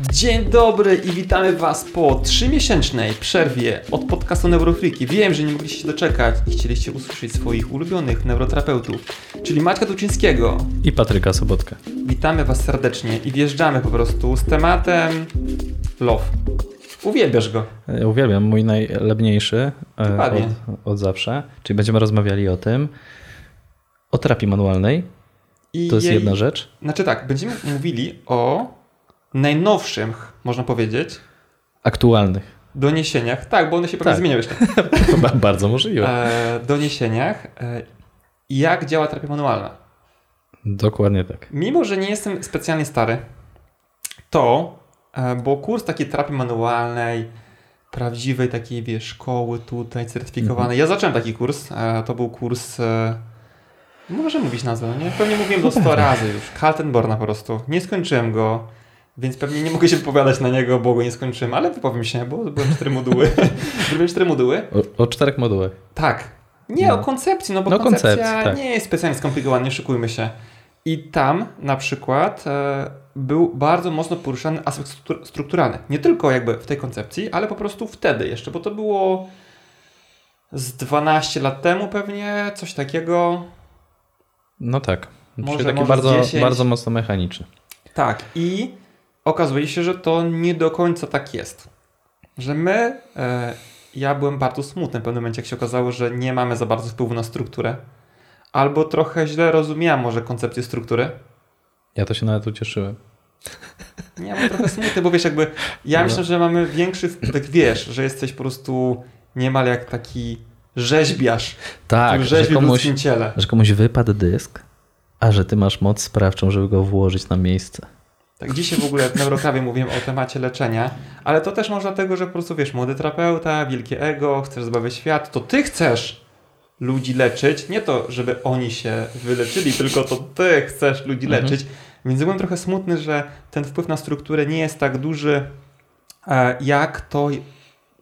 Dzień dobry i witamy Was po trzymiesięcznej przerwie od podcastu Neurofriki. Wiem, że nie mogliście się doczekać i chcieliście usłyszeć swoich ulubionych neuroterapeutów, czyli Maćka Tuczyńskiego. I Patryka Sobotka. Witamy Was serdecznie i wjeżdżamy po prostu z tematem love. Uwielbiasz go. Ja uwielbiam, mój najlebniejszy e, Dokładnie. od, od zawsze. Czyli będziemy rozmawiali o tym, o terapii manualnej. I To jest jej- jedna rzecz. Znaczy tak, będziemy mówili o najnowszym, można powiedzieć, Aktualnych. doniesieniach. Tak, bo one się pewnie Tak. zmieniają jeszcze. Ba- Bardzo możliwe. E, doniesieniach, e, jak działa terapia manualna. Dokładnie tak. Mimo, że nie jestem specjalnie stary, to, e, bo kurs takiej terapii manualnej, prawdziwej takiej, wiesz, szkoły tutaj certyfikowanej. Ja zacząłem taki kurs, e, to był kurs, e, może mówić nazwę, no nie? Pewnie mówiłem to 100 razy już, Kaltenborna po prostu. Nie skończyłem go, więc pewnie nie mogę się wypowiadać na niego, bo go nie skończyłem, ale wypowiem się, bo byłem cztery moduły. Zrobiłem cztery moduły. O, o czterech modułach. Tak. Nie, No. o koncepcji, no bo No, koncepcja koncepcji, tak. nie jest specjalnie skomplikowana, nie szykujmy się. I tam na przykład e, był bardzo mocno poruszany aspekt struktur- strukturalny. Nie tylko jakby w tej koncepcji, ale po prostu wtedy jeszcze, bo to było z 12 lat temu pewnie, coś takiego. No tak. Może- taki może bardzo, 10. bardzo mocno mechaniczny. Tak, i okazuje się, że to nie do końca tak jest. Że my, e, ja byłem bardzo smutny w pewnym momencie, jak się okazało, że nie mamy za bardzo wpływu na strukturę. Albo trochę źle rozumiałem może koncepcję struktury. Ja to się nawet ucieszyłem. Nie, byłem trochę smutny, bo wiesz, jakby ja No. myślę, że mamy większy wpływ, wiesz, że jesteś po prostu niemal jak taki rzeźbiarz, Tak, który że rzeźbi komuś, ciele. że komuś wypadł dysk, a że ty masz moc sprawczą, żeby go włożyć na miejsce. Tak, dzisiaj w ogóle w Neurokawie mówiłem o temacie leczenia, ale to też może dlatego, że po prostu wiesz, młody terapeuta, wielkie ego, chcesz zbawiać świat, to ty chcesz ludzi leczyć, nie to, żeby oni się wyleczyli, tylko to ty chcesz ludzi Mhm. leczyć. Więc byłem trochę smutny, że ten wpływ na strukturę nie jest tak duży, e, jak to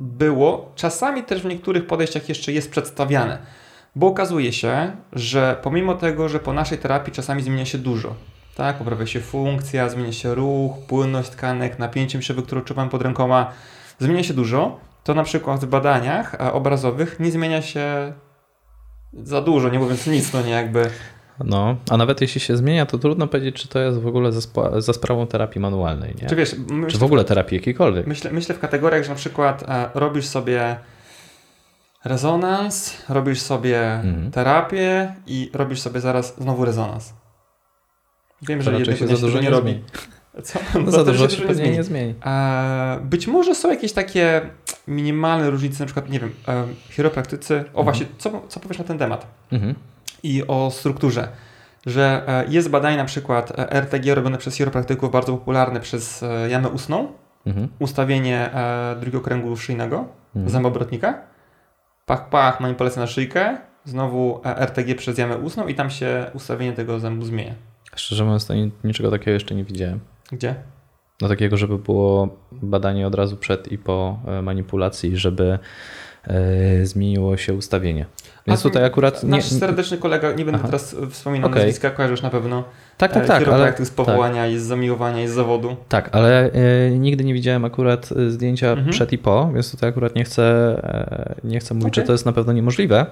było. Czasami też w niektórych podejściach jeszcze jest przedstawiane, bo okazuje się, że pomimo tego, że po naszej terapii czasami zmienia się dużo, tak, poprawia się funkcja, zmienia się ruch, płynność tkanek, napięcie mięśniowe, które odczuwam pod rękoma, zmienia się dużo, to na przykład w badaniach e, obrazowych nie zmienia się za dużo, nie mówiąc nic, no nie jakby. No, a nawet jeśli się zmienia, to trudno powiedzieć, czy to jest w ogóle za, sprawą terapii manualnej, nie? Czy wiesz, Czy w ogóle terapii jakiejkolwiek. myślę, myślę w kategoriach, że na przykład e, robisz sobie rezonans, robisz sobie Mhm. terapię i robisz sobie zaraz znowu rezonans. Wiem, że jednego się za dużo nie nie robi. Co? No za dużo się się nie pewnie zmieni. nie zmieni. E, Być może są jakieś takie minimalne różnice, na przykład, nie wiem, e, chiropraktycy. O Mhm. właśnie, co, co powiesz na ten temat? Mhm. I o strukturze. Że e, jest badanie na przykład e, RTG robione przez chiropraktyków, bardzo popularne przez jamę ustną, Mhm. ustawienie drugiego kręgu szyjnego, Mhm. zębobrotnika, pach, pach, manipulacja na szyjkę, znowu RTG przez jamę ustną i tam się ustawienie tego zębu zmienia. Szczerze mówiąc, to ni- niczego takiego jeszcze nie widziałem. Gdzie? No takiego, żeby było badanie od razu przed i po e, manipulacji, żeby e, zmieniło się ustawienie. Więc A tutaj akurat nie, Nasz serdeczny kolega, nie będę Aha. teraz wspominał Okej. nazwiska, kojarzysz na pewno. tak, tak, E, tak, ale, z powołania i z zamiłowania i z zawodu. tak, ale nigdy nie widziałem akurat zdjęcia Mhm. przed i po, więc tutaj akurat nie chcę, nie chcę mówić, Okej. że to jest na pewno niemożliwe.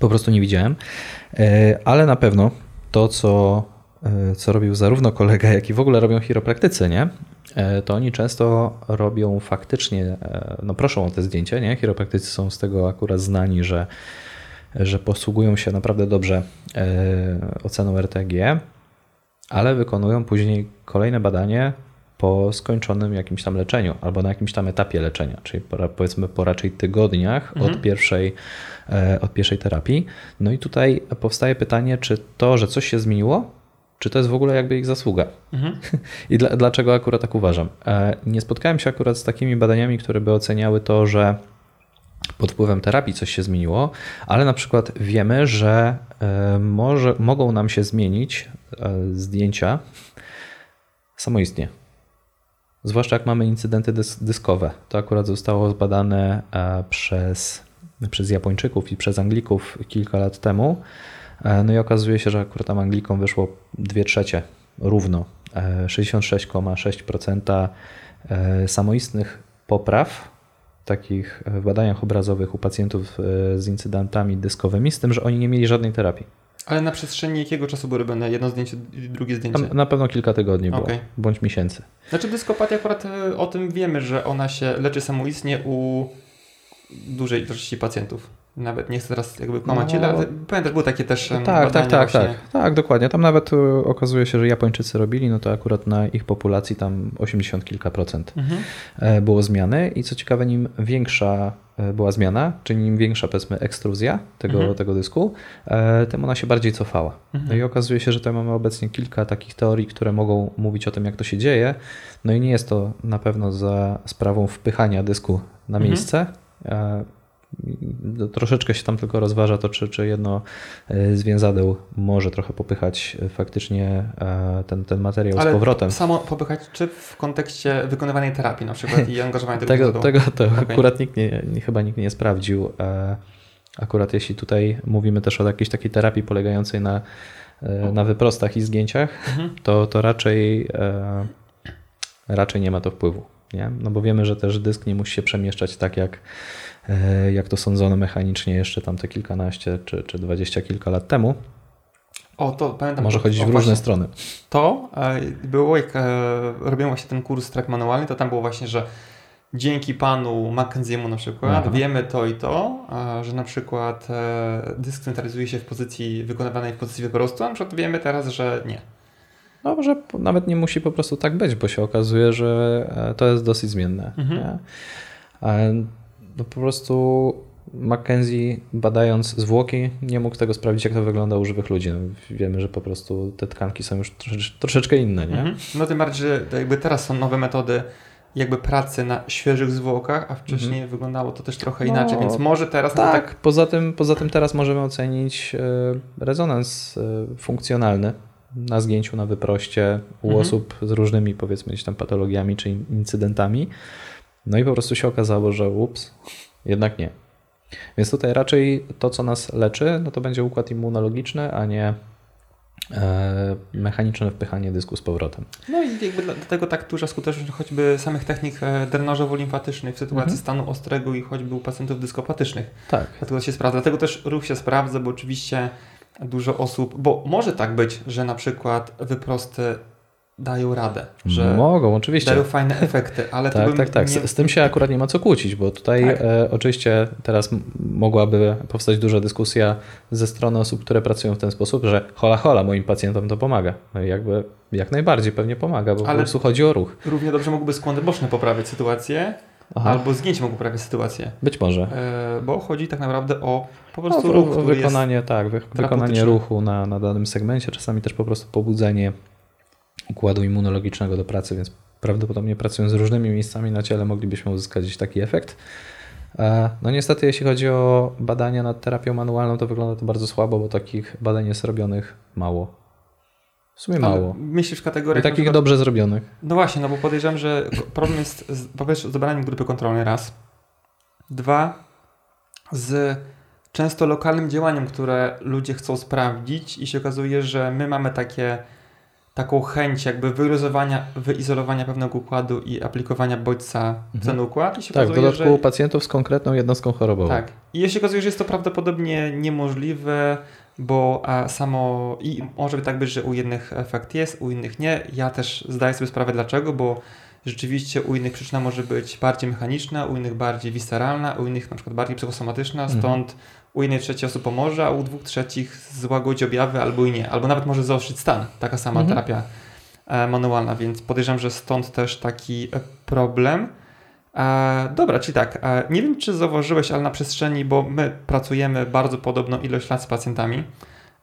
Po prostu nie widziałem, ale na pewno to, co, co robił zarówno kolega, jak i w ogóle robią chiropraktycy, nie? E, To oni często robią faktycznie, e, no proszą o te zdjęcie, nie? Chiropraktycy są z tego akurat znani, że, że posługują się naprawdę dobrze e, oceną RTG, ale wykonują później kolejne badanie po skończonym jakimś tam leczeniu albo na jakimś tam etapie leczenia, czyli po, powiedzmy po raczej tygodniach Mhm. od, pierwszej, e, od pierwszej terapii. No i tutaj powstaje pytanie, czy to, że coś się zmieniło, czy to jest w ogóle jakby ich zasługa? Mhm. I dla, dlaczego akurat tak uważam? E, Nie spotkałem się akurat z takimi badaniami, które by oceniały to, że pod wpływem terapii coś się zmieniło, ale na przykład wiemy, że e, może, mogą nam się zmienić e, zdjęcia samoistnie. Zwłaszcza jak mamy incydenty dys dyskowe. To akurat zostało zbadane przez, przez Japończyków i przez Anglików kilka lat temu. E, No i okazuje się, że akurat tam Anglikom wyszło 2 trzecie równo e, 66,6% e, samoistnych popraw takich w badaniach obrazowych u pacjentów e, z incydentami dyskowymi, z tym, że oni nie mieli żadnej terapii. Ale na przestrzeni jakiego czasu było robione jedno zdjęcie drugie zdjęcie? Tam na pewno kilka tygodni było, Okej. bądź miesięcy. Znaczy dyskopatia akurat e, o tym wiemy, że ona się leczy samoistnie u dużej ilości pacjentów. Nawet nie chcę teraz jakby kłamać No. ale pamiętasz, były takie też Tak, tak, tak, właśnie. tak. Tak, dokładnie. Tam nawet e, okazuje się, że Japończycy robili, no to akurat na ich populacji tam 80 kilka procent Mhm. e, było zmiany i co ciekawe, nim większa e, była zmiana, czyli im większa powiedzmy ekstruzja tego, Mhm. tego dysku, e, tym ona się bardziej cofała. Mhm. No i okazuje się, że tutaj mamy obecnie kilka takich teorii, które mogą mówić o tym, jak to się dzieje. No i nie jest to na pewno za sprawą wpychania dysku na Mhm. miejsce. I Troszeczkę się tam tylko rozważa to, czy, czy jedno e, z więzadeł może trochę popychać e, faktycznie e, ten, ten materiał z powrotem. samo popychać, czy w kontekście wykonywanej terapii na przykład i angażowania tego Tego, tego to Okej. akurat nikt nie, chyba nikt nie sprawdził. Akurat jeśli tutaj mówimy też o jakiejś takiej terapii polegającej na, na wyprostach i zgięciach, Mhm. to, to raczej, raczej nie ma to wpływu. Nie? No bo wiemy, że też dysk nie musi się przemieszczać tak, jak, e, jak to sądzono mechanicznie jeszcze tam te kilkanaście czy, czy dwadzieścia kilka lat temu. O, to pamiętam. Może chodzić o, w różne właśnie. strony. To e, było, jak e, robiłem właśnie ten kurs track manualny, to tam było właśnie, że dzięki panu Mackenziemu na przykład Aha. wiemy to i to, że na przykład dysk centralizuje się w pozycji wykonywanej w pozycji wyprostu, a na przykład wiemy teraz, że nie. No może nawet nie musi po prostu tak być, bo się okazuje, że e, to jest dosyć zmienne. Mhm. Nie? No po prostu Mackenzie badając zwłoki nie mógł tego sprawdzić, jak to wygląda u żywych ludzi. No, wiemy, że po prostu te tkanki są już trosze- troszeczkę inne, nie? Mhm. No tym bardziej, że jakby teraz są nowe metody jakby pracy na świeżych zwłokach, a wcześniej wyglądało to też trochę Mhm. No, inaczej, więc może teraz Tak, tak poza, tym, poza tym teraz możemy ocenić e, rezonans e, funkcjonalny na zgięciu, na wyproście u Mhm. osób z różnymi powiedzmy gdzieś tam patologiami czy in- incydentami. No i po prostu się okazało, że ups, jednak nie. Więc tutaj raczej to, co nas leczy, no to będzie układ immunologiczny, a nie e, mechaniczne wpychanie dysku z powrotem. No i jakby dla- dlatego tak duża skuteczność choćby samych technik e, drenażowo-limfatycznych w sytuacji Mhm. stanu ostrego i choćby u pacjentów dyskopatycznych. Tak. Dlatego się sprawdza. Dlatego też ruch się sprawdza, bo oczywiście dużo osób, bo może tak być, że na przykład wyprosty dają radę, że Mogą, oczywiście. dają fajne efekty, ale to Tak, bym tak, tak. nie... Z, z tym się akurat nie ma co kłócić, bo tutaj Tak. e, oczywiście teraz mogłaby powstać duża dyskusja ze strony osób, które pracują w ten sposób, że hola hola, moim pacjentom to pomaga. No i jakby jak najbardziej pewnie pomaga, bo Ale- po prostu chodzi o ruch. Równie dobrze mógłby skłony boczne poprawiać sytuację, Aha, albo zgięcie mógł poprawiać sytuację, być może. e, bo chodzi tak naprawdę o po No, prostu ruch, wykonanie, tak, wy, wykonanie ruchu na, na danym segmencie, czasami też po prostu pobudzenie układu immunologicznego do pracy, więc prawdopodobnie pracując z różnymi miejscami na ciele moglibyśmy uzyskać gdzieś taki efekt. E, No niestety jeśli chodzi o badania nad terapią manualną, to wygląda to bardzo słabo, bo takich badań jest robionych mało. W sumie mało. Myślisz w I kategoriach... na takich przykład- dobrze zrobionych. No właśnie, no bo podejrzewam, że problem jest z, po pierwsze z dobraniem grupy kontrolnej raz. Dwa, z często lokalnym działaniem, które ludzie chcą sprawdzić i się okazuje, że my mamy takie, taką chęć jakby wyluzowania, wyizolowania pewnego układu i aplikowania bodźca w Mhm. ten układ i się Tak, w okazuje, dodatku u że... pacjentów z konkretną jednostką chorobową. Tak. I się okazuje, że jest to prawdopodobnie niemożliwe, bo a, samo i może tak być, że u jednych efekt jest, u innych nie. Ja też zdaję sobie sprawę dlaczego, bo rzeczywiście u innych przyczyna może być bardziej mechaniczna, u innych bardziej visceralna, u innych na przykład bardziej psychosomatyczna, Mhm. stąd u jednej trzeciej osób pomoże, a u dwóch trzecich złagodzi objawy albo i nie, albo nawet może zaostrzyć stan, taka sama Mhm. terapia e, manualna, więc podejrzewam, że stąd też taki e, problem. E, dobra, czyli tak, e, nie wiem czy zauważyłeś, ale na przestrzeni, bo my pracujemy bardzo podobną ilość lat z pacjentami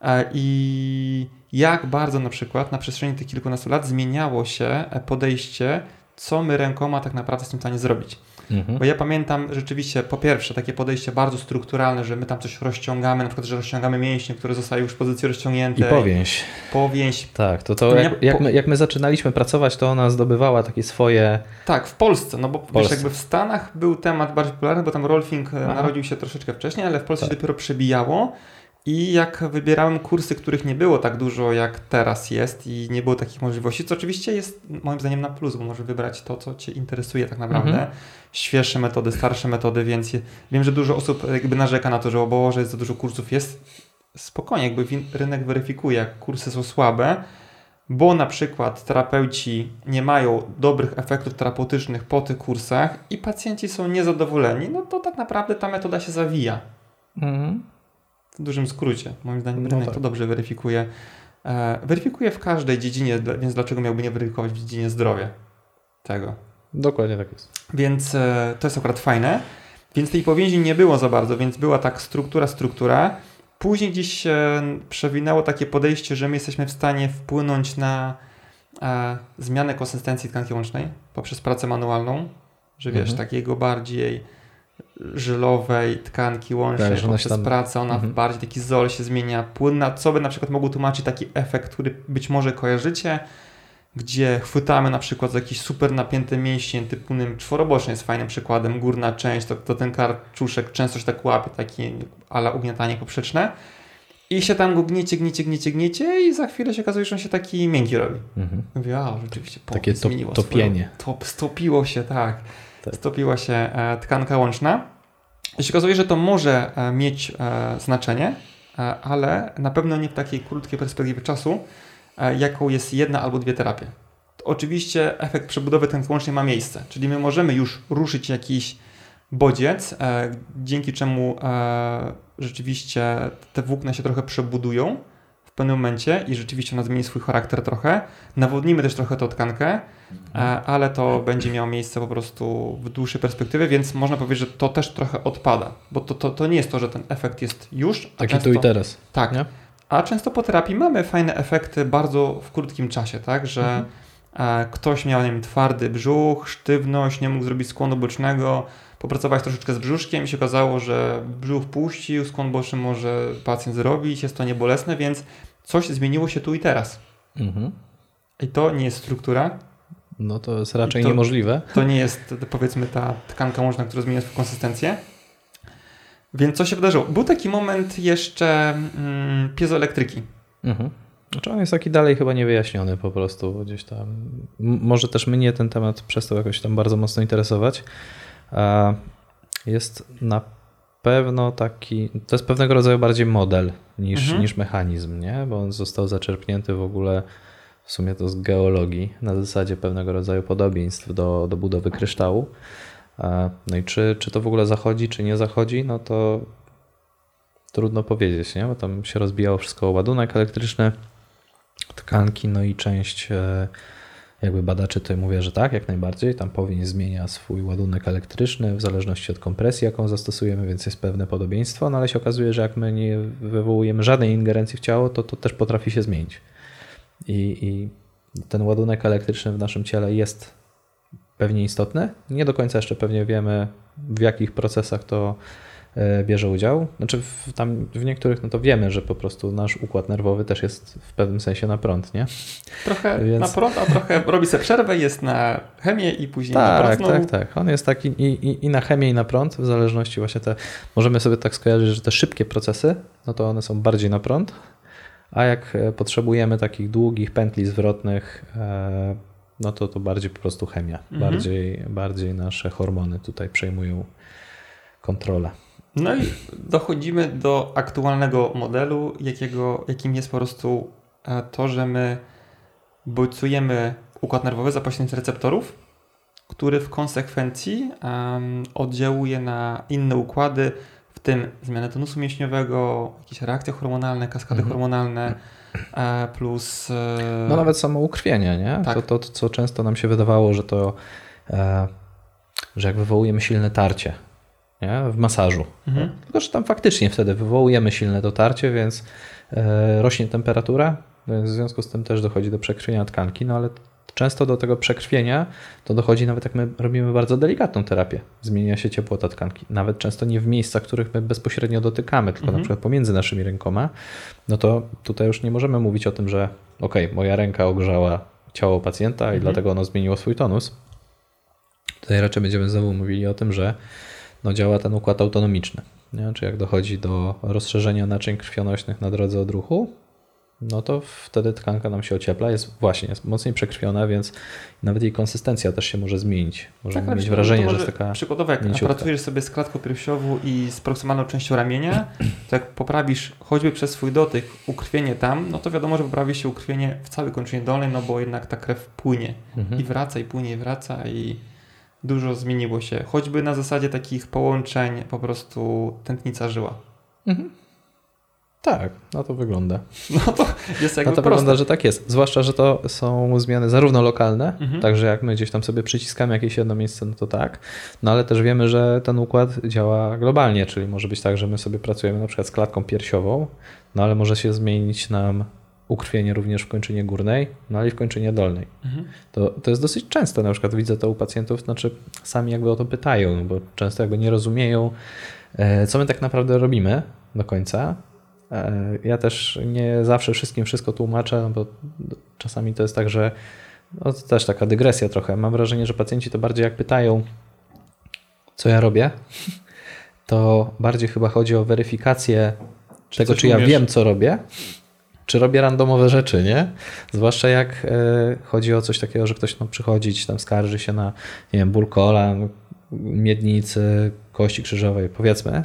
e, i jak bardzo na przykład na przestrzeni tych kilkunastu lat zmieniało się podejście, co my rękoma tak naprawdę z tym w stanie zrobić. Mhm. Bo ja pamiętam rzeczywiście, po pierwsze, takie podejście bardzo strukturalne, że my tam coś rozciągamy, na przykład, że rozciągamy mięśnie, które zostały już w pozycji rozciągniętej. I powięź. Powięź. Tak, to, to jak, jak, my, jak my zaczynaliśmy pracować, to ona zdobywała takie swoje. Tak, w Polsce, no bo wiesz, Polsce. jakby w Stanach był temat bardziej popularny, bo tam Rolfing e, Aha. narodził się troszeczkę wcześniej, ale w Polsce Tak. się dopiero przebijało I jak wybierałem kursy, których nie było tak dużo jak teraz jest i nie było takich możliwości, co oczywiście jest moim zdaniem na plus, bo możesz wybrać to, co Cię interesuje tak naprawdę. Mhm. Świeższe metody, starsze metody, więc wiem, że dużo osób jakby narzeka na to, że o Boże, jest za dużo kursów. Jest spokojnie, jakby rynek weryfikuje, jak kursy są słabe, bo na przykład terapeuci nie mają dobrych efektów terapeutycznych po tych kursach i pacjenci są niezadowoleni, no to tak naprawdę ta metoda się zawija. Mhm w dużym skrócie. Moim zdaniem no rynek tak. to dobrze weryfikuje. E, weryfikuje w każdej dziedzinie, więc dlaczego miałby nie weryfikować w dziedzinie zdrowia tego? Dokładnie tak jest. Więc e, to jest akurat fajne. Więc tej powięzi nie było za bardzo, więc była tak struktura, struktura. Później gdzieś się przewinęło takie podejście, że my jesteśmy w stanie wpłynąć na e, zmianę konsystencji tkanki łącznej poprzez pracę manualną, że wiesz, mhm. takiego bardziej żylowej tkanki łącznej tak, poprzez tam... pracę, ona mhm. bardziej taki zol się zmienia, płynna, co by na przykład mogło tłumaczyć taki efekt, który być może kojarzycie, gdzie chwytamy na przykład za jakiś super napięty mięsień typu czworoboczny jest fajnym przykładem, górna część, to, to ten karczuszek często się tak łapie, takie ala ugniatanie poprzeczne i się tam go gniecie, gniecie, gniecie, gniecie i za chwilę się okazuje, że on się taki miękki robi. Mhm. Mówię, a rzeczywiście Takie to, zmieniło topienie. Swoją, top, stopiło się, tak tak. stopiła się e, tkanka łączna. I się okazuje, że to może e, mieć e, znaczenie, ale na pewno nie w takiej krótkiej perspektywie czasu, jaką jest jedna albo dwie terapie. Oczywiście efekt przebudowy tkanki łącznej ma miejsce, czyli my możemy już ruszyć jakiś bodziec, dzięki czemu rzeczywiście te włókna się trochę przebudują pewnym momencie i rzeczywiście ona zmieni swój charakter trochę. Nawodnimy też trochę tą tkankę, E, ale to będzie miało miejsce po prostu w dłuższej perspektywie, więc można powiedzieć, że to też trochę odpada, bo to, to, to nie jest to, że ten efekt jest już. Taki często, tu i teraz. Tak. Nie? A często po terapii mamy fajne efekty bardzo w krótkim czasie, tak, że mhm. E, ktoś miał nie wiem, twardy brzuch, sztywność, nie mógł zrobić skłonu bocznego, popracować troszeczkę z brzuszkiem i się okazało, że brzuch puścił, skłon boczny może pacjent zrobić, jest to niebolesne, więc coś zmieniło się tu i teraz. Mhm. I to nie jest struktura, no to jest raczej to, niemożliwe. To nie jest powiedzmy ta tkanka łączna, która zmienia swoją konsystencję. Więc co się wydarzyło? Był taki moment jeszcze mm, piezoelektryki. Mhm. Znaczy on jest taki dalej chyba niewyjaśniony po prostu gdzieś tam. Może też mnie ten temat przestał jakoś tam bardzo mocno interesować. Jest na pewno taki, to jest pewnego rodzaju bardziej model niż, mhm. niż mechanizm, nie? Bo on został zaczerpnięty w ogóle w sumie to z geologii, na zasadzie pewnego rodzaju podobieństw do, do budowy kryształu. No i czy, czy to w ogóle zachodzi, czy nie zachodzi, no to trudno powiedzieć, nie? bo tam się rozbijało wszystko o ładunek elektryczny, tkanki, no i część e, jakby badaczy tutaj mówię, że tak, jak najbardziej, tam powinien zmienia swój ładunek elektryczny w zależności od kompresji, jaką zastosujemy, więc jest pewne podobieństwo, no ale się okazuje, że jak my nie wywołujemy żadnej ingerencji w ciało, to to też potrafi się zmienić. I, i ten ładunek elektryczny w naszym ciele jest pewnie istotny. Nie do końca jeszcze pewnie wiemy, w jakich procesach to bierze udział. Znaczy w, tam w niektórych no to wiemy, że po prostu nasz układ nerwowy też jest w pewnym sensie na prąd, nie? Trochę Więc... na prąd, a trochę robi sobie przerwę, jest na chemię i później tak, na prąd. Tak, tak, tak. On jest taki i, i, i na chemię i na prąd, w zależności właśnie te, możemy sobie tak skojarzyć, że te szybkie procesy, no to one są bardziej na prąd, a jak e, potrzebujemy takich długich pętli zwrotnych, e, no to to bardziej po prostu chemia. Mhm. Bardziej, bardziej nasze hormony tutaj przejmują kontrolę. No i dochodzimy do aktualnego modelu, jakiego, jakim jest po prostu e, to, że my bodźcujemy układ nerwowy za pośrednictwem receptorów, który w konsekwencji um, oddziałuje na inne układy, w tym zmianę tonusu mięśniowego, jakieś reakcje hormonalne, kaskady mhm. hormonalne, e, plus... E, no nawet samo ukrwienie, nie? Tak. To, to, to, co często nam się wydawało, że to, że jak wywołujemy silne tarcie nie? w masażu, mhm. tylko że tam faktycznie wtedy wywołujemy silne dotarcie, więc rośnie temperatura, w związku z tym też dochodzi do przekrwienia tkanki, no ale Często do tego przekrwienia to dochodzi nawet jak my robimy bardzo delikatną terapię. Zmienia się ciepłota tkanki. Nawet często nie w miejscach, których my bezpośrednio dotykamy, tylko mhm. na przykład pomiędzy naszymi rękoma. No to tutaj już nie możemy mówić o tym, że ok, moja ręka ogrzała ciało pacjenta i mhm. dlatego ono zmieniło swój tonus. Tutaj raczej będziemy znowu mówili o tym, że no działa ten układ autonomiczny. nie? czy jak dochodzi do rozszerzenia naczyń krwionośnych na drodze odruchu, no to wtedy tkanka nam się ociepla, jest właśnie jest mocniej przekrwiona, więc nawet jej konsystencja też się może zmienić. Możemy Tak, mieć wrażenie, to że może jest taka Przykładowo, jak mięciutka. pracujesz sobie z klatką piersiową i z proksymalną częścią ramienia, to jak poprawisz choćby przez swój dotyk ukrwienie tam, no to wiadomo, że poprawi się ukrwienie w całej kończynie dolnej, no bo jednak ta krew płynie Mhm. i wraca, i płynie, i wraca i dużo zmieniło się. Choćby na zasadzie takich połączeń po prostu tętnica żyła. Mhm. Tak, na to wygląda. No to jest jakby Na to proste. wygląda, że tak jest. Zwłaszcza, że to są zmiany zarówno lokalne, Mhm. także jak my gdzieś tam sobie przyciskamy jakieś jedno miejsce, no to tak. No ale też wiemy, że ten układ działa globalnie, czyli może być tak, że my sobie pracujemy na przykład z klatką piersiową, no ale może się zmienić nam ukrwienie również w kończynie górnej, no i w kończynie dolnej. Mhm. To, to jest dosyć częste, na przykład widzę to u pacjentów, znaczy sami jakby o to pytają, no bo często jakby nie rozumieją, e, co my tak naprawdę robimy do końca. E, Ja też nie zawsze wszystkim wszystko tłumaczę, no bo czasami to jest tak, że no to też taka dygresja trochę. Mam wrażenie, że pacjenci to bardziej jak pytają, co ja robię, to bardziej chyba chodzi o weryfikację tego, coś czy ja umiesz? wiem, co robię, czy robię randomowe rzeczy, nie? Zwłaszcza jak e, chodzi o coś takiego, że ktoś no, przychodzi, tam skarży się na nie wiem, ból kolan, miednicy, kości krzyżowej, powiedzmy.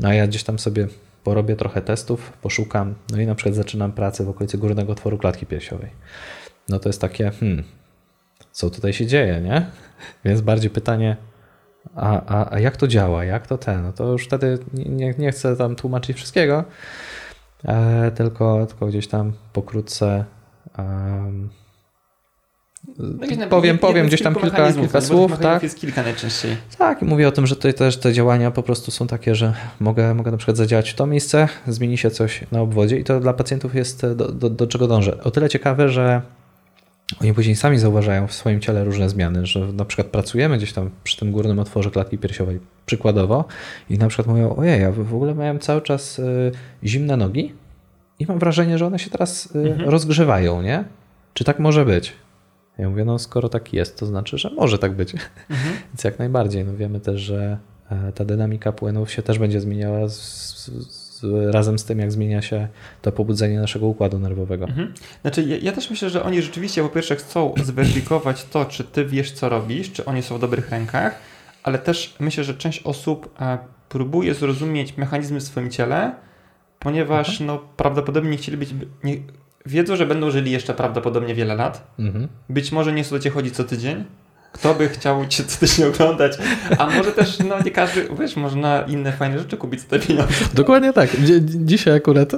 No a ja gdzieś tam sobie porobię trochę testów, poszukam, no i na przykład zaczynam pracę w okolicy górnego otworu klatki piersiowej. No to jest takie, hmm, co tutaj się dzieje, nie? Więc bardziej pytanie, a, a, a jak to działa, jak to ten? No to już wtedy nie, nie chcę tam tłumaczyć wszystkiego, tylko, tylko gdzieś tam pokrótce um, powiem, powiem gdzieś tam kilka, kilka tych słów, tak? jest kilka najczęściej. Tak, i mówię o tym, że tutaj też te działania po prostu są takie, że mogę, mogę na przykład zadziałać w to miejsce, zmieni się coś na obwodzie i to dla pacjentów jest do, do, do czego dążę. O tyle ciekawe, że oni później sami zauważają w swoim ciele różne zmiany, że na przykład pracujemy gdzieś tam przy tym górnym otworze klatki piersiowej przykładowo i na przykład mówią, ojej, ja w ogóle miałem cały czas y, zimne nogi i mam wrażenie, że one się teraz y, Mhm. rozgrzewają, nie? Czy tak może być? Ja mówię, no skoro tak jest, to znaczy, że może tak być. Mhm. Więc jak najbardziej. No wiemy też, że e, ta dynamika płynów się też będzie zmieniała z, z, razem z tym, jak zmienia się to pobudzenie naszego układu nerwowego. Mhm. Znaczy, ja, ja też myślę, że oni rzeczywiście po pierwsze chcą zweryfikować to, czy ty wiesz, co robisz, czy oni są w dobrych rękach, ale też myślę, że część osób e, próbuje zrozumieć mechanizmy w swoim ciele, ponieważ no, prawdopodobnie nie chcieli być. Nie, wiedzą, że będą żyli jeszcze prawdopodobnie wiele lat. Mhm. Być może nie chcą do ciebie chodzić co tydzień. Kto by chciał cię co tydzień oglądać? A może też, no nie każdy, wiesz, można inne fajne rzeczy kupić za te pieniądze. Dokładnie tak. Dzi- dzi- Dzisiaj akurat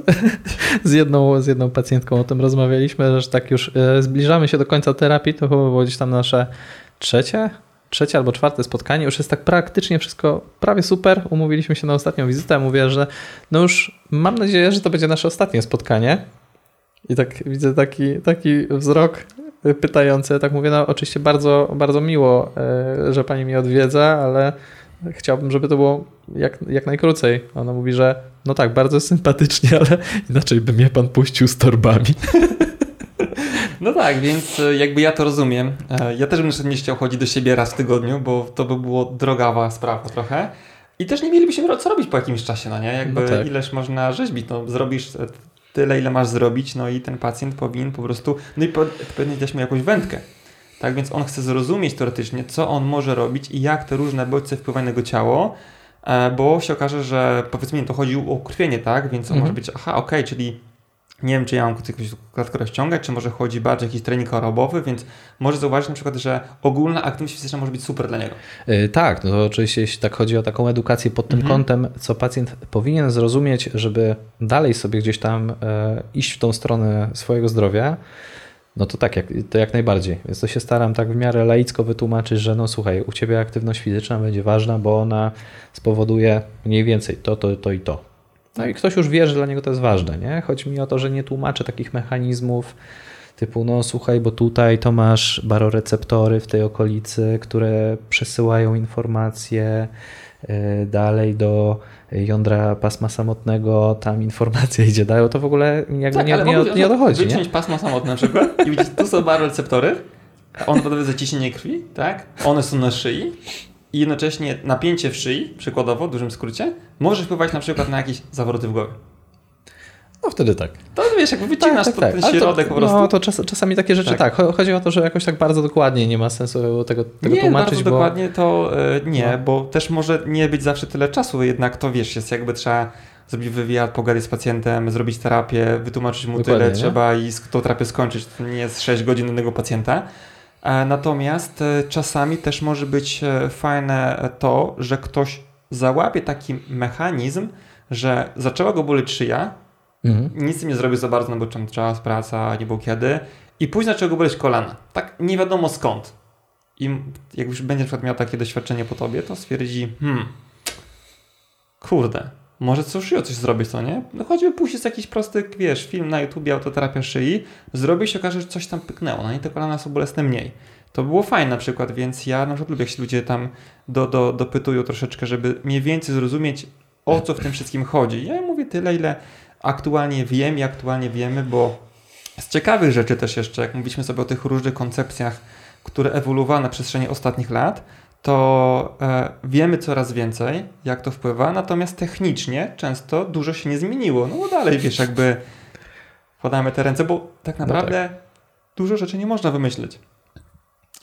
z jedną, z jedną pacjentką o tym rozmawialiśmy, że tak już e, zbliżamy się do końca terapii, to chyba było gdzieś tam nasze trzecie, trzecie albo czwarte spotkanie. Już jest tak praktycznie wszystko prawie super. Umówiliśmy się na ostatnią wizytę. Mówię, że no już mam nadzieję, że to będzie nasze ostatnie spotkanie. I tak widzę taki, taki wzrok pytający. Tak mówię, no oczywiście bardzo, bardzo miło, e, że pani mnie odwiedza, ale chciałbym, żeby to było jak, jak najkrócej. Ona mówi, że no tak, bardzo sympatycznie, ale inaczej by mnie pan puścił z torbami. No tak, więc e, jakby ja to rozumiem. E, Ja też bym nie chciał chodzić do siebie raz w tygodniu, bo to by było drogawa sprawa trochę. I też nie mielibyśmy co robić po jakimś czasie, no nie? Jakby No tak. ileż można rzeźbić, no zrobisz tyle, ile masz zrobić, no i ten pacjent powinien po prostu, no i po- powinien dać mu jakąś wędkę. Tak więc on chce zrozumieć teoretycznie, co on może robić i jak te różne bodźce wpływają na jego ciało, e, bo się okaże, że powiedzmy to chodzi o krwienie, tak? Więc on Mhm. może być, aha, okej, czyli nie wiem, czy ja mam jakąś klatkę rozciągać, czy może chodzi bardziej o jakiś trening chorobowy, więc może zauważyć na przykład, że ogólna aktywność fizyczna może być super dla niego. Yy, tak, no to oczywiście jeśli tak chodzi o taką edukację pod tym Mhm. kątem, co pacjent powinien zrozumieć, żeby dalej sobie gdzieś tam e, iść w tą stronę swojego zdrowia, no to tak, jak, to jak najbardziej. Więc to się staram tak w miarę laicko wytłumaczyć, że no słuchaj, u Ciebie aktywność fizyczna będzie ważna, bo ona spowoduje mniej więcej to, to, to i to. No i ktoś już wie, że dla niego to jest ważne, nie? Chodzi mi o to, że nie tłumaczę takich mechanizmów typu, no słuchaj, bo tutaj to masz baroreceptory w tej okolicy, które przesyłają informacje y, dalej do jądra pasma samotnego, tam informacja idzie dalej, to w ogóle jakby nie, nie, mogę nie o to chodzi, nie? Wyciąć pasmo samotne na przykład i widzieć, tu są baroreceptory, on powoduje zaciśnienie krwi, tak? One są na szyi i jednocześnie napięcie w szyi, przykładowo, w dużym skrócie, może wpływać na przykład na jakieś zawroty w głowie. No wtedy tak. To wiesz, jakby wycinasz tak, tak, ten tak. Ale środek to, po prostu. No to czas, czasami takie rzeczy Tak. tak. Chodzi o to, że jakoś tak bardzo dokładnie nie ma sensu tego, tego nie, tłumaczyć, bardzo bo dokładnie to e, nie, No. bo też może nie być zawsze tyle czasu, jednak to wiesz, jest jakby trzeba zrobić wywiad, pogadać z pacjentem, zrobić terapię, wytłumaczyć mu Dokładnie, tyle, nie? trzeba i tą terapię skończyć. To nie jest 6 godzin jednego pacjenta. E, Natomiast e, czasami też może być e, fajne to, że ktoś załapie taki mechanizm, że zaczęła go boleć szyja, Mhm. nic nie zrobił za bardzo, no bo czas, praca, nie było kiedy. I później zaczęło go boleć kolana. Tak nie wiadomo skąd. I jak już będzie na przykład miał takie doświadczenie po tobie, to stwierdzi, hmm, kurde, może co szyją coś zrobić, co nie? No choćby puścić jakiś prosty, wiesz, film na YouTubie, autoterapia szyi, zrobi się okaże, że coś tam pyknęło, no i te kolana są bolesne mniej. To było fajne na przykład, więc ja na przykład lubię, jak się ludzie tam do, do, dopytują troszeczkę, żeby mniej więcej zrozumieć, o co w tym wszystkim chodzi. Ja mówię tyle, ile aktualnie wiem i aktualnie wiemy, bo z ciekawych rzeczy też jeszcze, jak mówiliśmy sobie o tych różnych koncepcjach, które ewoluowały na przestrzeni ostatnich lat, to e, wiemy coraz więcej, jak to wpływa, natomiast technicznie często dużo się nie zmieniło. No dalej, wiesz, jakby podamy te ręce, bo tak naprawdę dużo rzeczy nie można wymyślić.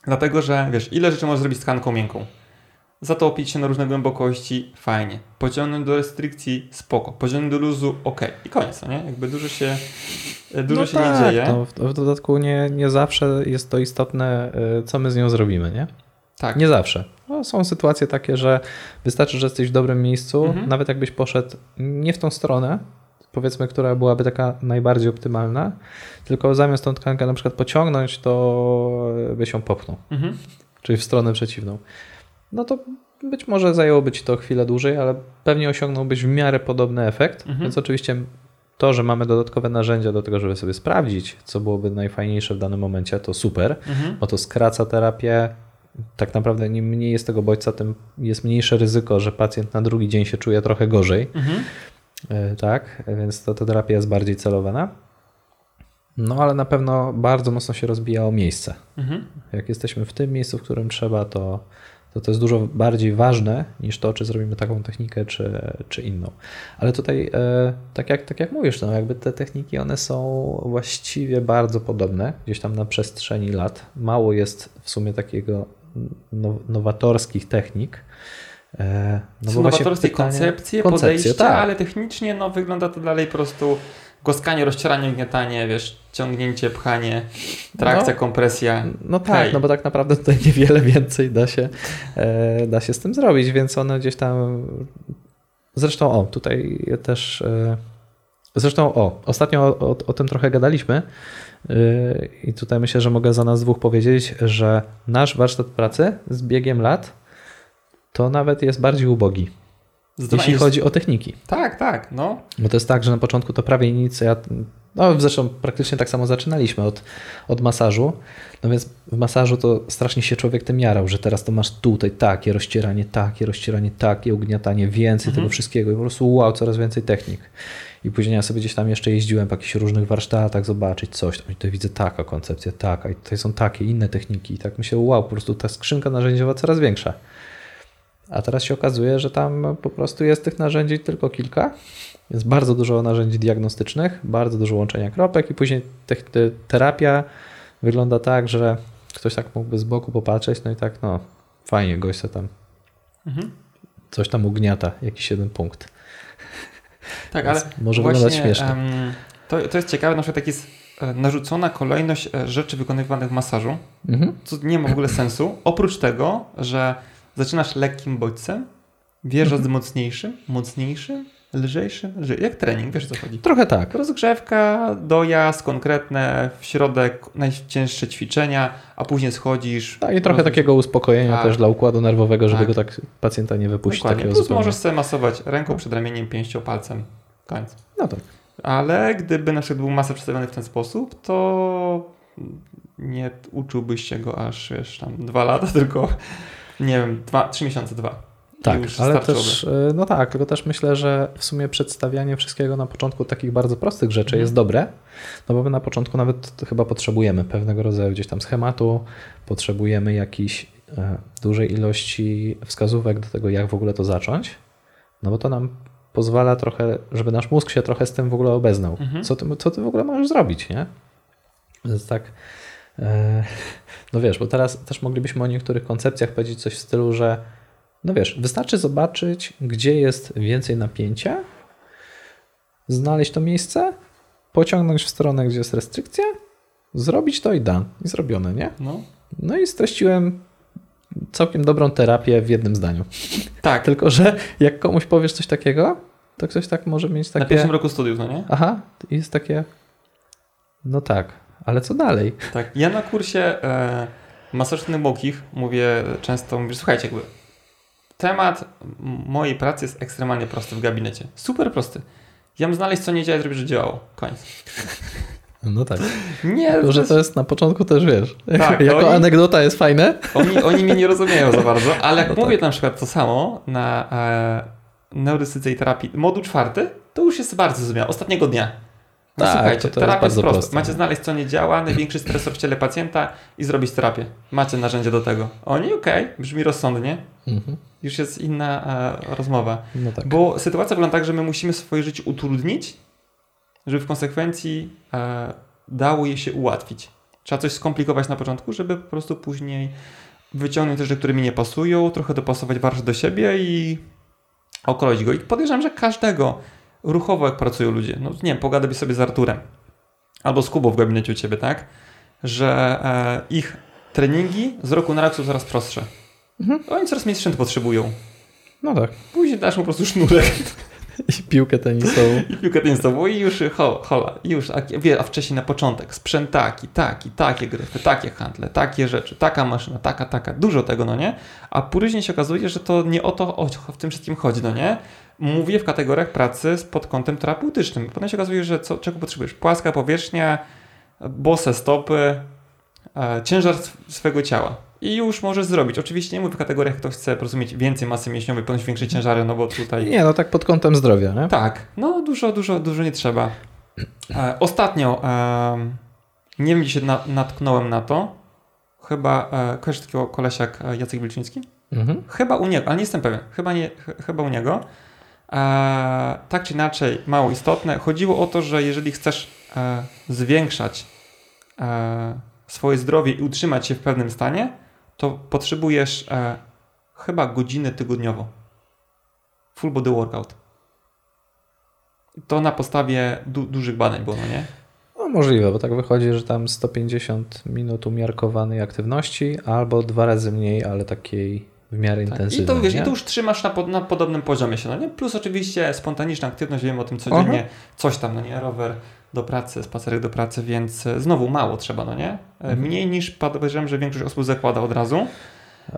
Dlatego, że wiesz, ile rzeczy możesz zrobić z tkanką miękką? Zatopić się na różne głębokości, fajnie. Pociągnąć do restrykcji, spoko. Pociągnąć do luzu, ok. I koniec, no nie? Jakby dużo się, e, dużo no się tak, nie dzieje. No, w, w dodatku nie, nie zawsze jest to istotne, y, co my z nią zrobimy, nie? Tak. Nie zawsze. No, są sytuacje takie, że wystarczy, że jesteś w dobrym miejscu, Mhm. nawet jakbyś poszedł nie w tą stronę, powiedzmy, która byłaby taka najbardziej optymalna, tylko zamiast tą tkankę na przykład pociągnąć, to byś ją popchnął, Mhm. czyli w stronę przeciwną. No to być może zajęłoby ci to chwilę dłużej, ale pewnie osiągnąłbyś w miarę podobny efekt, Mhm. więc oczywiście to, że mamy dodatkowe narzędzia do tego, żeby sobie sprawdzić, co byłoby najfajniejsze w danym momencie, to super, Mhm. bo to skraca terapię. Tak naprawdę im mniej jest tego bodźca, tym jest mniejsze ryzyko, że pacjent na drugi dzień się czuje trochę gorzej. Mhm. E, Tak, więc to, ta terapia jest bardziej celowana. No ale na pewno bardzo mocno się rozbijało miejsce. Mhm. Jak jesteśmy w tym miejscu, w którym trzeba, to to, to jest dużo bardziej ważne niż to, czy zrobimy taką technikę, czy, czy inną. Ale tutaj, e, tak, jak, tak jak mówisz, no jakby te techniki, one są właściwie bardzo podobne, gdzieś tam na przestrzeni lat. Mało jest w sumie takiego nowatorskich technik. E, No bo nowatorskie pytanie- koncepcje, koncepcje, podejście, tak. ale technicznie no, wygląda to dalej po prostu głaskanie, rozcieranie, gniatanie, wiesz, ciągnięcie, pchanie, trakcja, No. kompresja. No tak, Hej. no bo tak naprawdę tutaj niewiele więcej da się, e, da się z tym zrobić, więc one gdzieś tam. Zresztą, o, tutaj też. E, zresztą, o, ostatnio o, o, o tym trochę gadaliśmy. E, I tutaj myślę, że mogę za nas dwóch powiedzieć, że nasz warsztat pracy z biegiem lat to nawet jest bardziej ubogi, Zdecydowanie jeśli chodzi o techniki. Tak, tak, no. Bo to jest tak, że na początku to prawie nic. Ja, no zresztą praktycznie tak samo zaczynaliśmy od, od masażu. No więc w masażu to strasznie się człowiek tym jarał, że teraz to masz tutaj takie rozcieranie, takie rozcieranie, takie ugniatanie, więcej Mhm. tego wszystkiego i po prostu wow, coraz więcej technik. I później ja sobie gdzieś tam jeszcze jeździłem po jakichś różnych warsztatach, zobaczyć coś tam i tutaj widzę taka koncepcja, taka i tutaj są takie inne techniki i tak myślę, wow, po prostu ta skrzynka narzędziowa coraz większa. A teraz się okazuje, że tam po prostu jest tych narzędzi tylko kilka. Jest bardzo dużo narzędzi diagnostycznych, bardzo dużo łączenia kropek i później te, te, terapia wygląda tak, że ktoś tak mógłby z boku popatrzeć, no i tak, no fajnie, gość se tam Mhm. coś tam ugniata, jakiś jeden punkt. Tak, ale może właśnie, wyglądać śmiesznie. to, to jest ciekawe, na przykład tak jest narzucona kolejność e, rzeczy wykonywanych w masażu, Mhm. co nie ma w ogóle sensu, oprócz tego, że zaczynasz lekkim bodźcem, wjeżdżasz Mhm. mocniejszym, mocniejszym, lżejszym, lżej, jak trening, wiesz o co chodzi. Trochę tak. Rozgrzewka, dojazd konkretne, w środek najcięższe ćwiczenia, a później schodzisz. Tak, i trochę rozgrzewka. takiego uspokojenia Tak. też dla układu nerwowego, żeby Tak. go tak pacjenta nie wypuścić Dokładnie. takiego Plus zupełnie. możesz sobie masować ręką, przed ramieniem, pięścią, palcem. Koniec. No tak. Ale gdyby na przykład był masę przedstawiony w ten sposób, to nie uczyłbyś się go aż wiesz, tam dwa lata, tylko nie wiem, dwa, trzy miesiące, dwa. Tak, ale też, y, no tak, tylko też myślę, że w sumie przedstawianie wszystkiego na początku takich bardzo prostych rzeczy Mhm. jest dobre, no bo my na początku nawet chyba potrzebujemy pewnego rodzaju gdzieś tam schematu, potrzebujemy jakiejś e, dużej ilości wskazówek do tego, jak w ogóle to zacząć, No bo to nam pozwala trochę, żeby nasz mózg się trochę z tym w ogóle obeznał. Mhm. Co, ty, co ty w ogóle możesz zrobić, nie? Więc tak. E, no wiesz, bo teraz też moglibyśmy o niektórych koncepcjach powiedzieć coś w stylu, że no wiesz, wystarczy zobaczyć, gdzie jest więcej napięcia, znaleźć to miejsce, pociągnąć w stronę, gdzie jest restrykcja, zrobić to i done. I zrobione, nie? No. No i streściłem całkiem dobrą terapię w jednym zdaniu. Tak, Tylko, że jak komuś powiesz coś takiego, to ktoś tak może mieć takie... na pierwszym roku studiów, no nie? Aha, i jest takie... No tak, ale co dalej? Tak. Ja na kursie e, masażnych bokich mówię często, mówię, słuchajcie, jakby temat mojej pracy jest ekstremalnie prosty w gabinecie. Super prosty. Ja mam znaleźć, co nie działa i zrobić, że działało. Koniec. No tak. Nie, Tylko, że to jest na początku też, wiesz, Tak, jako oni- anegdota jest fajne. Oni, oni mnie nie rozumieją za bardzo, ale jak No mówię tak. na przykład to samo na e, neurosyce i terapii, moduł czwarty, to już jest bardzo zrozumiałe. Ostatniego dnia. No Tak, słuchajcie, to to jest terapia jest, bardzo prosta. proste. Macie znaleźć, co nie działa, największy stresor w ciele pacjenta i zrobić terapię. Macie narzędzie do tego. Oni, okej, brzmi rozsądnie. Mhm. Już jest inna e, rozmowa. No tak. Bo sytuacja wygląda tak, że my musimy swoje życie utrudnić, żeby w konsekwencji e, dało je się ułatwić. Trzeba coś skomplikować na początku, żeby po prostu później wyciągnąć te rzeczy, które mi nie pasują, trochę dopasować warsztat do siebie i okroić go. I podejrzewam, że każdego ruchowo, jak pracują ludzie, no nie wiem, pogadaj sobie z Arturem albo z Kubą w gabinecie u Ciebie, tak? Że e, ich treningi z roku na rok są coraz prostsze. Mhm. Oni coraz mniej sprzętu potrzebują. No tak. Później dasz mu po prostu sznurek I piłkę tenisową. i piłkę tenisową i już ho, hola, i już, a, wie, a wcześniej na początek sprzętaki, taki, takie gryfy, takie handle, takie rzeczy, taka maszyna, taka, taka, dużo tego, no nie? A później się okazuje, że to nie o to o, w tym wszystkim chodzi, no nie? Mówię w kategoriach pracy z- pod kątem terapeutycznym. Potem się okazuje, że co, czego potrzebujesz? Płaska powierzchnia, bose stopy, e, ciężar sw- swego ciała. I już możesz zrobić. Oczywiście nie mówię w kategoriach, kto chce po prostu mieć więcej masy mięśniowej, podnieść większe ciężary, no bo tutaj... Nie, no tak pod kątem zdrowia, nie? Tak, no dużo, dużo, dużo nie trzeba. E, ostatnio, em, nie wiem, gdzie się na, natknąłem na to. Chyba, e, kojarzysz takiego kolesia jak e, Jacek Wilczyński? Mhm. Chyba u niego, ale nie jestem pewien. Chyba, nie, ch- chyba u niego. E, tak czy inaczej, mało istotne. Chodziło o to, że jeżeli chcesz e, zwiększać e, swoje zdrowie i utrzymać się w pewnym stanie, to potrzebujesz e, chyba godzinę tygodniowo. Full body workout. To na podstawie du- dużych badań było, no nie? No możliwe, bo tak wychodzi, że tam 150 minut umiarkowanej aktywności albo dwa razy mniej, ale takiej w miarę Tak. I intensywnej. to, wiesz, nie? I to już trzymasz na, pod, na podobnym poziomie się, no nie? Plus oczywiście spontaniczna aktywność, wiemy o tym codziennie, Aha. coś tam, no nie? Rower do pracy, spacerek do pracy, więc e, znowu mało trzeba, no nie? E, Mhm. Mniej niż podejrzewam, że większość osób zakłada od razu.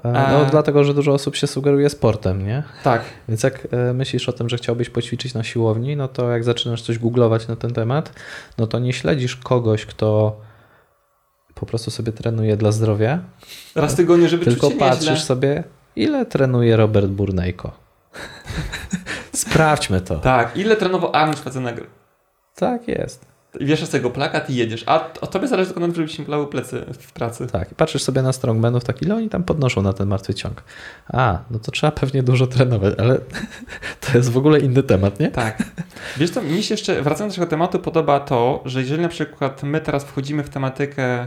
E, No A- dlatego, że dużo osób się sugeruje sportem, nie? Tak, Więc jak e, myślisz o tym, że chciałbyś poćwiczyć na siłowni, no to jak zaczynasz coś googlować na ten temat, no to nie śledzisz kogoś, kto po prostu sobie trenuje dla zdrowia, raz w tygodniu, żeby tylko czuć się patrzysz nieźle. sobie, ile trenuje Robert Burnejko. Sprawdźmy to. Tak, ile trenował Arnold Schwarzenegger? Tak jest. I wieszasz tego plakat i jedziesz. A o tobie zależy tylko na tym, żeby ci plały plecy w pracy. Tak, i patrzysz sobie na strongmanów, tak ile oni tam podnoszą na ten martwy ciąg. A, no to trzeba pewnie dużo trenować, ale to jest w ogóle inny temat, nie? Tak. Wiesz co, mi się jeszcze, wracając do tego tematu, podoba to, że jeżeli na przykład my teraz wchodzimy w tematykę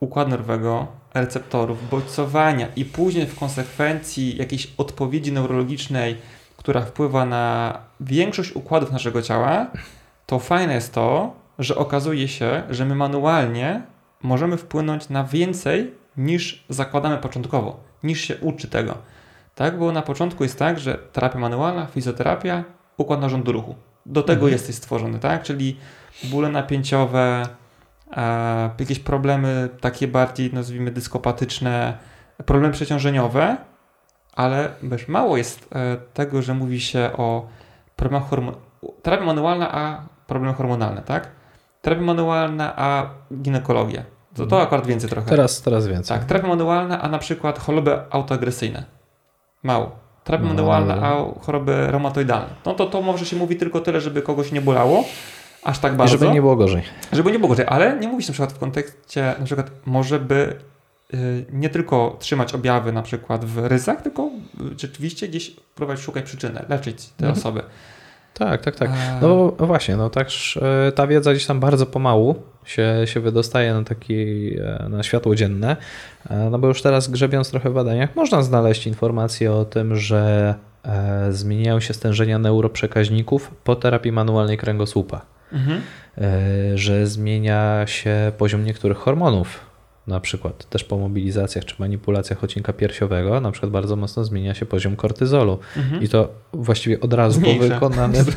układu nerwowego, receptorów, bodźcowania i później w konsekwencji jakiejś odpowiedzi neurologicznej, która wpływa na większość układów naszego ciała, to fajne jest to, że okazuje się, że my manualnie możemy wpłynąć na więcej niż zakładamy początkowo, niż się uczy tego. Tak, bo na początku jest tak, że terapia manualna, fizjoterapia, układ narządu ruchu. Do tego Mhm. jesteś stworzony, tak? Czyli bóle napięciowe, jakieś problemy takie bardziej, nazwijmy, dyskopatyczne, problemy przeciążeniowe, ale wiesz, mało jest e, tego, że mówi się o problemach hormonalnych. Terapia manualna, a problemy hormonalne, tak? Terapia manualna, a ginekologia. To, to akurat więcej trochę. Teraz, teraz więcej. Tak, terapia manualna, a na przykład choroby autoagresyjne. Mało. Terapia No, manualna, ale- a choroby reumatoidalne. No to to może się mówi tylko tyle, żeby kogoś nie bolało, aż tak I bardzo. żeby nie było gorzej. Żeby nie było gorzej, ale nie mówi się na przykład w kontekście, na przykład może by y, nie tylko trzymać objawy na przykład w ryzach, tylko rzeczywiście gdzieś próbować szukać przyczyny, leczyć te Mhm. osoby. Tak, tak, tak. A- No bo właśnie, no także e, ta wiedza gdzieś tam bardzo pomału się, się wydostaje na taki, e, na światło dzienne, E, no bo już teraz grzebiąc trochę w badaniach można znaleźć informacje o tym, że e, zmieniają się stężenia neuroprzekaźników po terapii manualnej kręgosłupa, Mhm. e, że zmienia się poziom niektórych hormonów, na przykład też po mobilizacjach czy manipulacjach odcinka piersiowego, na przykład bardzo mocno zmienia się poziom kortyzolu Mhm. i to właściwie od razu po Zmniejsza. wykonanym...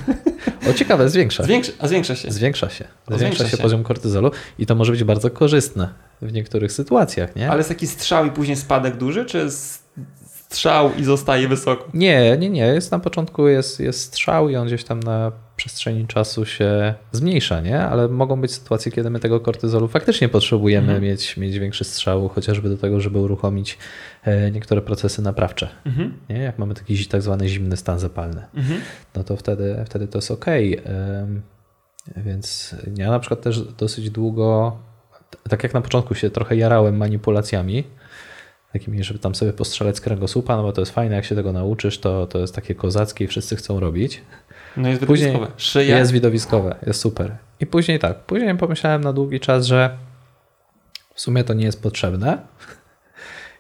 O ciekawe, zwiększa. Zwiększa, a zwiększa się. Zwiększa się. Zwiększa Zwiększa się się. poziom kortyzolu i to może być bardzo korzystne w niektórych sytuacjach, nie? Ale jest taki strzał i później spadek duży, czy strzał i zostaje wysoko? Nie, nie, nie. Jest na początku jest, jest strzał i on gdzieś tam na przestrzeni czasu się zmniejsza, nie? Ale mogą być sytuacje, kiedy my tego kortyzolu faktycznie potrzebujemy Mhm. mieć, mieć większy strzał, chociażby do tego, żeby uruchomić e, niektóre procesy naprawcze. Mhm. Nie? Jak mamy taki tak zwany zimny stan zapalny. Mhm. no to wtedy, wtedy to jest ok. Więc ja na przykład też dosyć długo, tak jak na początku się trochę jarałem manipulacjami, takimi, żeby tam sobie postrzelać z kręgosłupa, no bo to jest fajne, jak się tego nauczysz, to, to jest takie kozackie i wszyscy chcą robić. No jest Później wypowiedźkowe. Szyja. Jest widowiskowe, jest super. I później tak, później pomyślałem na długi czas, że w sumie to nie jest potrzebne.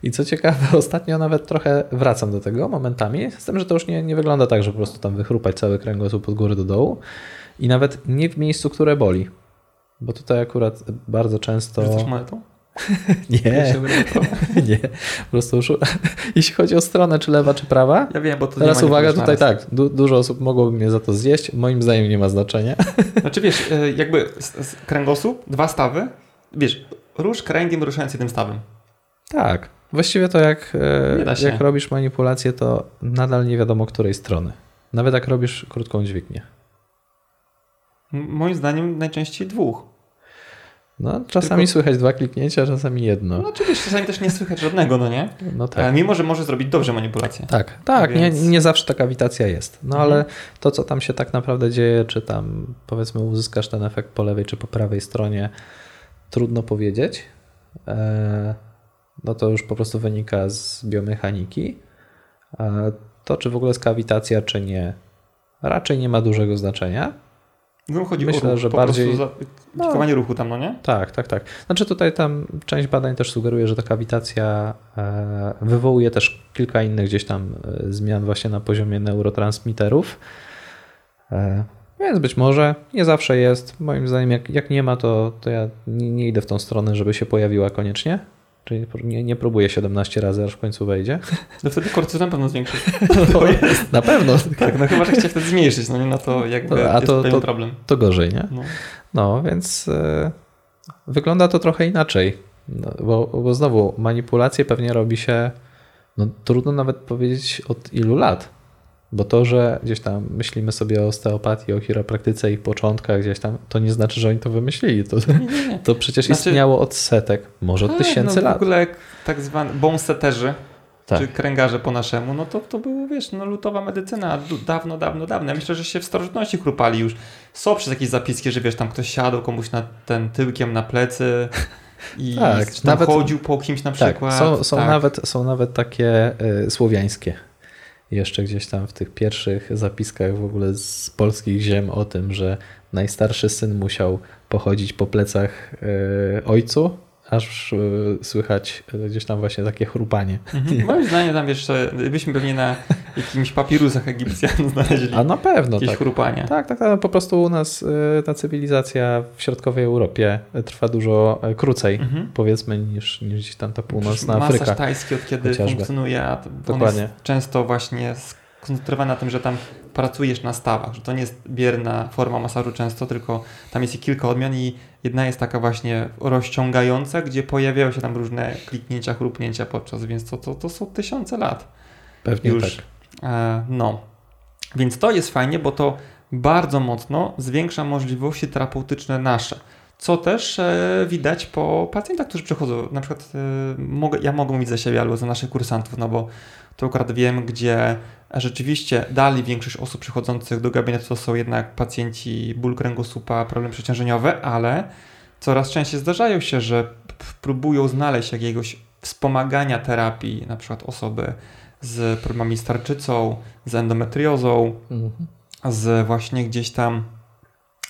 I co ciekawe, ostatnio nawet trochę wracam do tego momentami, z tym, że to już nie, nie wygląda tak, że po prostu tam wychrupać cały kręgosłup od góry do dołu i nawet nie w miejscu, które boli. Bo tutaj akurat bardzo często... Rzucasz monetą? Nie, nie. Po prostu już, jeśli chodzi o stronę, czy lewa, czy prawa, Ja wiem, bo to teraz nie ma uwaga, tutaj tak, du dużo osób mogłoby mnie za to zjeść, moim zdaniem nie ma znaczenia. Znaczy wiesz, e, jakby kręgosłup, dwa stawy, wiesz, rusz kręgiem ruszając jednym stawem. Tak. Właściwie to jak, e, jak robisz manipulację, to nadal nie wiadomo której strony. Nawet jak robisz krótką dźwignię. Moim zdaniem najczęściej dwóch. No, czasami Tylko- słychać dwa kliknięcia, czasami jedno. No oczywiście, czasami też nie słychać żadnego, no nie? No E, tak. Mimo, że może zrobić dobrze manipulację. Tak, tak, Więc- nie, nie zawsze ta kawitacja jest. No Mhm. ale to, co tam się tak naprawdę dzieje, czy tam powiedzmy uzyskasz ten efekt po lewej czy po prawej stronie, trudno powiedzieć. E, no to już po prostu wynika z biomechaniki. A to, czy w ogóle jest kawitacja, czy nie, raczej nie ma dużego znaczenia. No chodzi Myślę, o ruch, że po bardziej- za, kierowanie ruchu tam, no nie? Tak, tak, tak. Znaczy tutaj tam część badań też sugeruje, że ta kawitacja e, wywołuje też kilka innych gdzieś tam e, zmian właśnie na poziomie neurotransmiterów. E, Więc być może nie zawsze jest. Moim zdaniem, jak, jak nie ma, to, to ja nie, nie idę w tą stronę, żeby się pojawiła koniecznie. Czyli nie, nie próbuję 17 razy, aż w końcu wejdzie. No wtedy kortyzol na pewno zwiększy. Jest. Na pewno. Tak, no chyba, że chciał wtedy zmniejszyć, no nie? No to jakby To- a to- to- problem. To gorzej, nie? No. No, więc e, wygląda to trochę inaczej. No, bo, bo znowu manipulacje pewnie robi się, no trudno nawet powiedzieć od ilu lat. Bo to, że gdzieś tam myślimy sobie o osteopatii, o chiropraktyce i początkach gdzieś tam, to nie znaczy, że oni to wymyślili. To, Nie, nie, to przecież Znaczy- istniało od setek, może od Tak, tysięcy no, lat. W ogóle tak zwani bonseterzy, Tak. czy kręgarze po naszemu, no to, to było, wiesz, no lutowa medycyna dawno, dawno, dawno. Ja myślę, że się w starożytności chrupali już. Są przez jakieś zapiski, że wiesz, tam ktoś siadał komuś na ten tyłkiem na plecy i Tak, nawet- chodził po kimś na Tak, przykład. są, są, tak. Nawet, są nawet takie y, słowiańskie. Jeszcze gdzieś tam w tych pierwszych zapiskach w ogóle z polskich ziem o tym, że najstarszy syn musiał pochodzić po plecach y, ojcu, aż y, słychać y, gdzieś tam właśnie takie chrupanie. Mhm. Moim zdaniem tam wiesz, byśmy pewnie na jakimś papirusach Egipcjan znaleźli A na pewno jakieś tak. chrupanie. Tak, tak, tak. No po prostu u nas y, ta cywilizacja w środkowej Europie trwa dużo krócej, Mhm. powiedzmy, niż, niż gdzieś tam ta północna Masaż Afryka. tajski od kiedy chociażby. funkcjonuje, a Dokładnie. jest często właśnie skoncentrowany na tym, że tam pracujesz na stawach, że to nie jest bierna forma masażu często, tylko tam jest kilka odmian i jedna jest taka właśnie rozciągająca, gdzie pojawiają się tam różne kliknięcia, chrupnięcia podczas, więc to, to, to są tysiące lat. Pewnie już. tak. E, no. Więc to jest fajnie, bo to bardzo mocno zwiększa możliwości terapeutyczne nasze. Co też e, widać po pacjentach, którzy przychodzą. Na przykład e, mogę, ja mogę mówić za siebie albo za naszych kursantów, no bo to akurat wiem, gdzie rzeczywiście dali większość osób przychodzących do gabinetu to są jednak pacjenci ból kręgosłupa, problemy przeciążeniowe, ale coraz częściej zdarzają się, że próbują znaleźć jakiegoś wspomagania terapii, na przykład osoby z problemami z tarczycą, z endometriozą, mhm. z właśnie gdzieś tam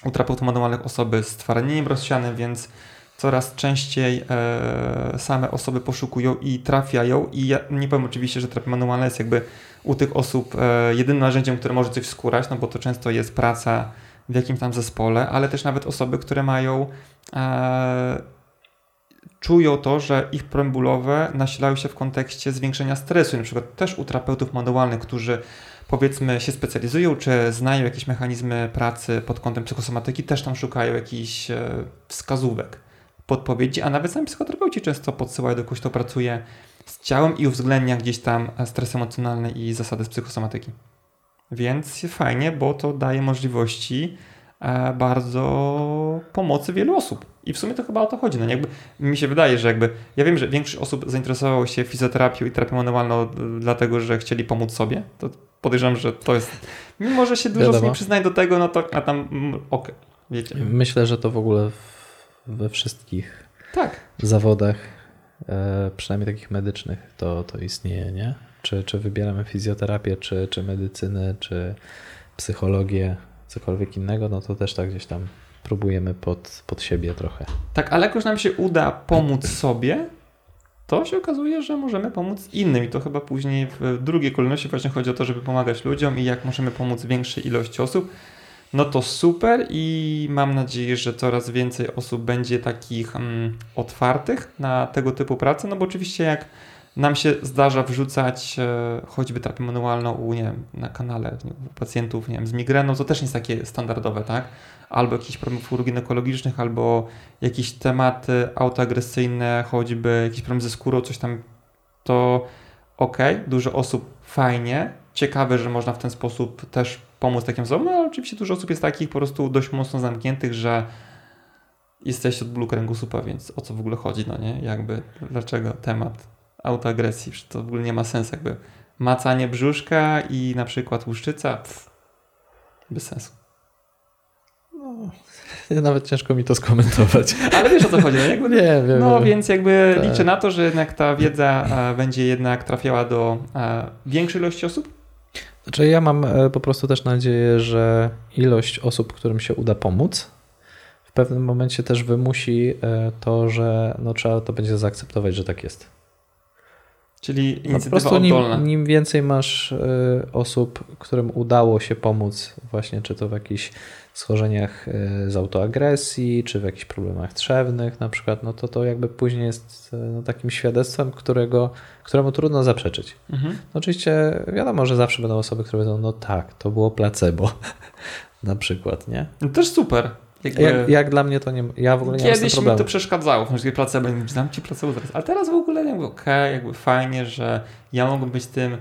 u terapeutów manualnych osoby z twarnieniem rozsianym, więc coraz częściej e, same osoby poszukują i trafiają i ja nie powiem oczywiście, że terapia manualna jest jakby u tych osób e, jedynym narzędziem, które może coś skórać, no bo to często jest praca w jakimś tam zespole, ale też nawet osoby, które mają e, czują to, że ich problem bólowe nasilają się w kontekście zwiększenia stresu. Na przykład też u terapeutów manualnych, którzy powiedzmy się specjalizują, czy znają jakieś mechanizmy pracy pod kątem psychosomatyki, też tam szukają jakichś e, wskazówek, podpowiedzi, a nawet sami psychoterapeuci często podsyłają do kogoś, kto pracuje z ciałem i uwzględnia gdzieś tam stres emocjonalny i zasady z psychosomatyki. Więc fajnie, bo to daje możliwości e, bardzo pomocy wielu osób. I w sumie to chyba o to chodzi. No jakby mi się wydaje, że jakby ja wiem, że większość osób zainteresowało się fizjoterapią i terapią manualną dlatego, że chcieli pomóc sobie. To podejrzewam, że to jest. Mimo, że się dużo osób nie przyznaje do tego, no to a tam mm, okej, okay, wiecie. Myślę, że to w ogóle we wszystkich tak. zawodach, e, przynajmniej takich medycznych, to, to istnieje, nie? Czy, czy wybieramy fizjoterapię, czy, czy medycynę, czy psychologię, cokolwiek innego, no to też tak gdzieś tam próbujemy pod, pod siebie trochę. Tak, ale jak już nam się uda pomóc sobie, to się okazuje, że możemy pomóc innym i to chyba później w drugiej kolejności właśnie chodzi o to, żeby pomagać ludziom i jak możemy pomóc większej ilości osób. No to super i mam nadzieję, że coraz więcej osób będzie takich mm, otwartych na tego typu pracę, no bo oczywiście jak nam się zdarza wrzucać e, choćby terapię manualną u, nie wiem, na kanale nie, u pacjentów nie wiem, z migreną, to też nie jest takie standardowe, tak? Albo jakichś problemów uroginekologicznych, albo jakieś tematy autoagresyjne, choćby jakiś problem ze skórą, coś tam, to ok, dużo osób fajnie, ciekawe, że można w ten sposób też pomóc takim osobom, no ale oczywiście dużo osób jest takich po prostu dość mocno zamkniętych, że jesteście od bólu kręgosłupa, więc o co w ogóle chodzi, no nie? Jakby, dlaczego temat autoagresji. To w ogóle nie ma sensu. Jakby macanie brzuszka i na przykład łuszczyca, pff, bez sensu. No, nawet ciężko mi to skomentować. Ale wiesz o co chodzi. No, jakby, nie, wiem. No wiem. więc jakby tak. liczę na to, że jednak ta wiedza a, będzie jednak trafiała do a, większej ilości osób. Znaczy ja mam e, po prostu też nadzieję, że ilość osób, którym się uda pomóc, w pewnym momencie też wymusi e, to, że no, trzeba to będzie zaakceptować, że tak jest. Czyli inicjatywa no, po prostu nim, nim, więcej masz y, osób, którym udało się pomóc właśnie, czy to w jakichś schorzeniach y, z autoagresji, czy w jakichś problemach trzewnych na przykład, no to to jakby później jest y, no, takim świadectwem, którego, któremu trudno zaprzeczyć. Mhm. No, oczywiście wiadomo, że zawsze będą osoby, które powiedzą, no tak, to było placebo na przykład, nie? No też super. Jakby... Jak, jak, dla mnie to nie. Ja w ogóle nie Kiedyś mi to przeszkadzało, w sensie placebo, nie znam ci placebo zaraz. Ale teraz w ogóle jakby okej, okay, jakby fajnie, że ja mogę być tym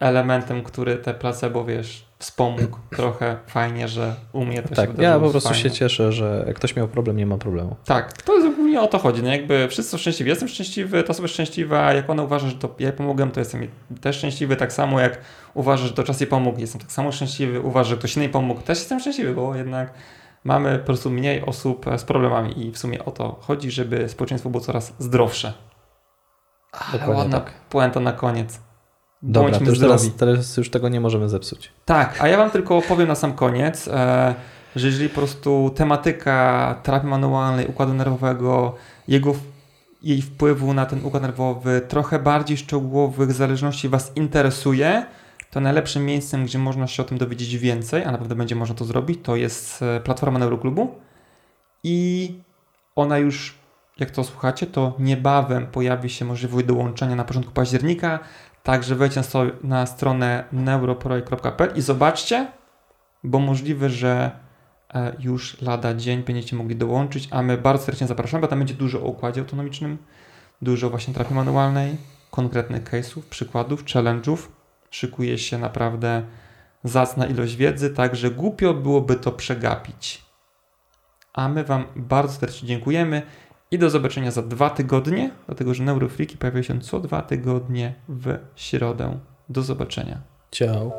elementem, który te placebo, wiesz, wspomógł trochę fajnie, że u mnie to tak, się Ja po prostu fajnie. się cieszę, że jak ktoś miał problem, nie ma problemu. Tak, to jest ogólnie o to chodzi. No jakby wszyscy są szczęśliwi. Jestem szczęśliwy, ta osoba jest szczęśliwa, jak ona uważa, że to ja pomogłem, to jestem też szczęśliwy, tak samo jak uważa, że to czas jej pomógł, jestem tak samo szczęśliwy, uważa, że ktoś inny pomógł, też jestem szczęśliwy, bo jednak mamy po prostu mniej osób z problemami i w sumie o to chodzi, żeby społeczeństwo było coraz zdrowsze. Ale Dokładnie ładna tak. puenta na koniec. Dobra, to już teraz, teraz, już tego nie możemy zepsuć. Tak, a ja wam tylko powiem na sam koniec, e, że jeżeli po prostu tematyka terapii manualnej, układu nerwowego, jego jej wpływu na ten układ nerwowy, trochę bardziej szczegółowych zależności was interesuje, to najlepszym miejscem, gdzie można się o tym dowiedzieć więcej, a naprawdę będzie można to zrobić, to jest e, platforma Neuroklubu. I ona już, jak to słuchacie, to niebawem pojawi się możliwość dołączenia na początku października, także wejdźcie na stronę neuroprojekt.pl i zobaczcie, bo możliwe, że e, już lada dzień będziecie mogli dołączyć, a my bardzo serdecznie zapraszamy, bo tam będzie dużo o układzie autonomicznym, dużo właśnie terapii manualnej, konkretnych case'ów, przykładów, challenge'ów, szykuje się naprawdę zacna ilość wiedzy, także głupio byłoby to przegapić. A my Wam bardzo serdecznie dziękujemy i do zobaczenia za dwa tygodnie, dlatego że Neurofriki pojawiają się co dwa tygodnie w środę. Do zobaczenia. Ciao.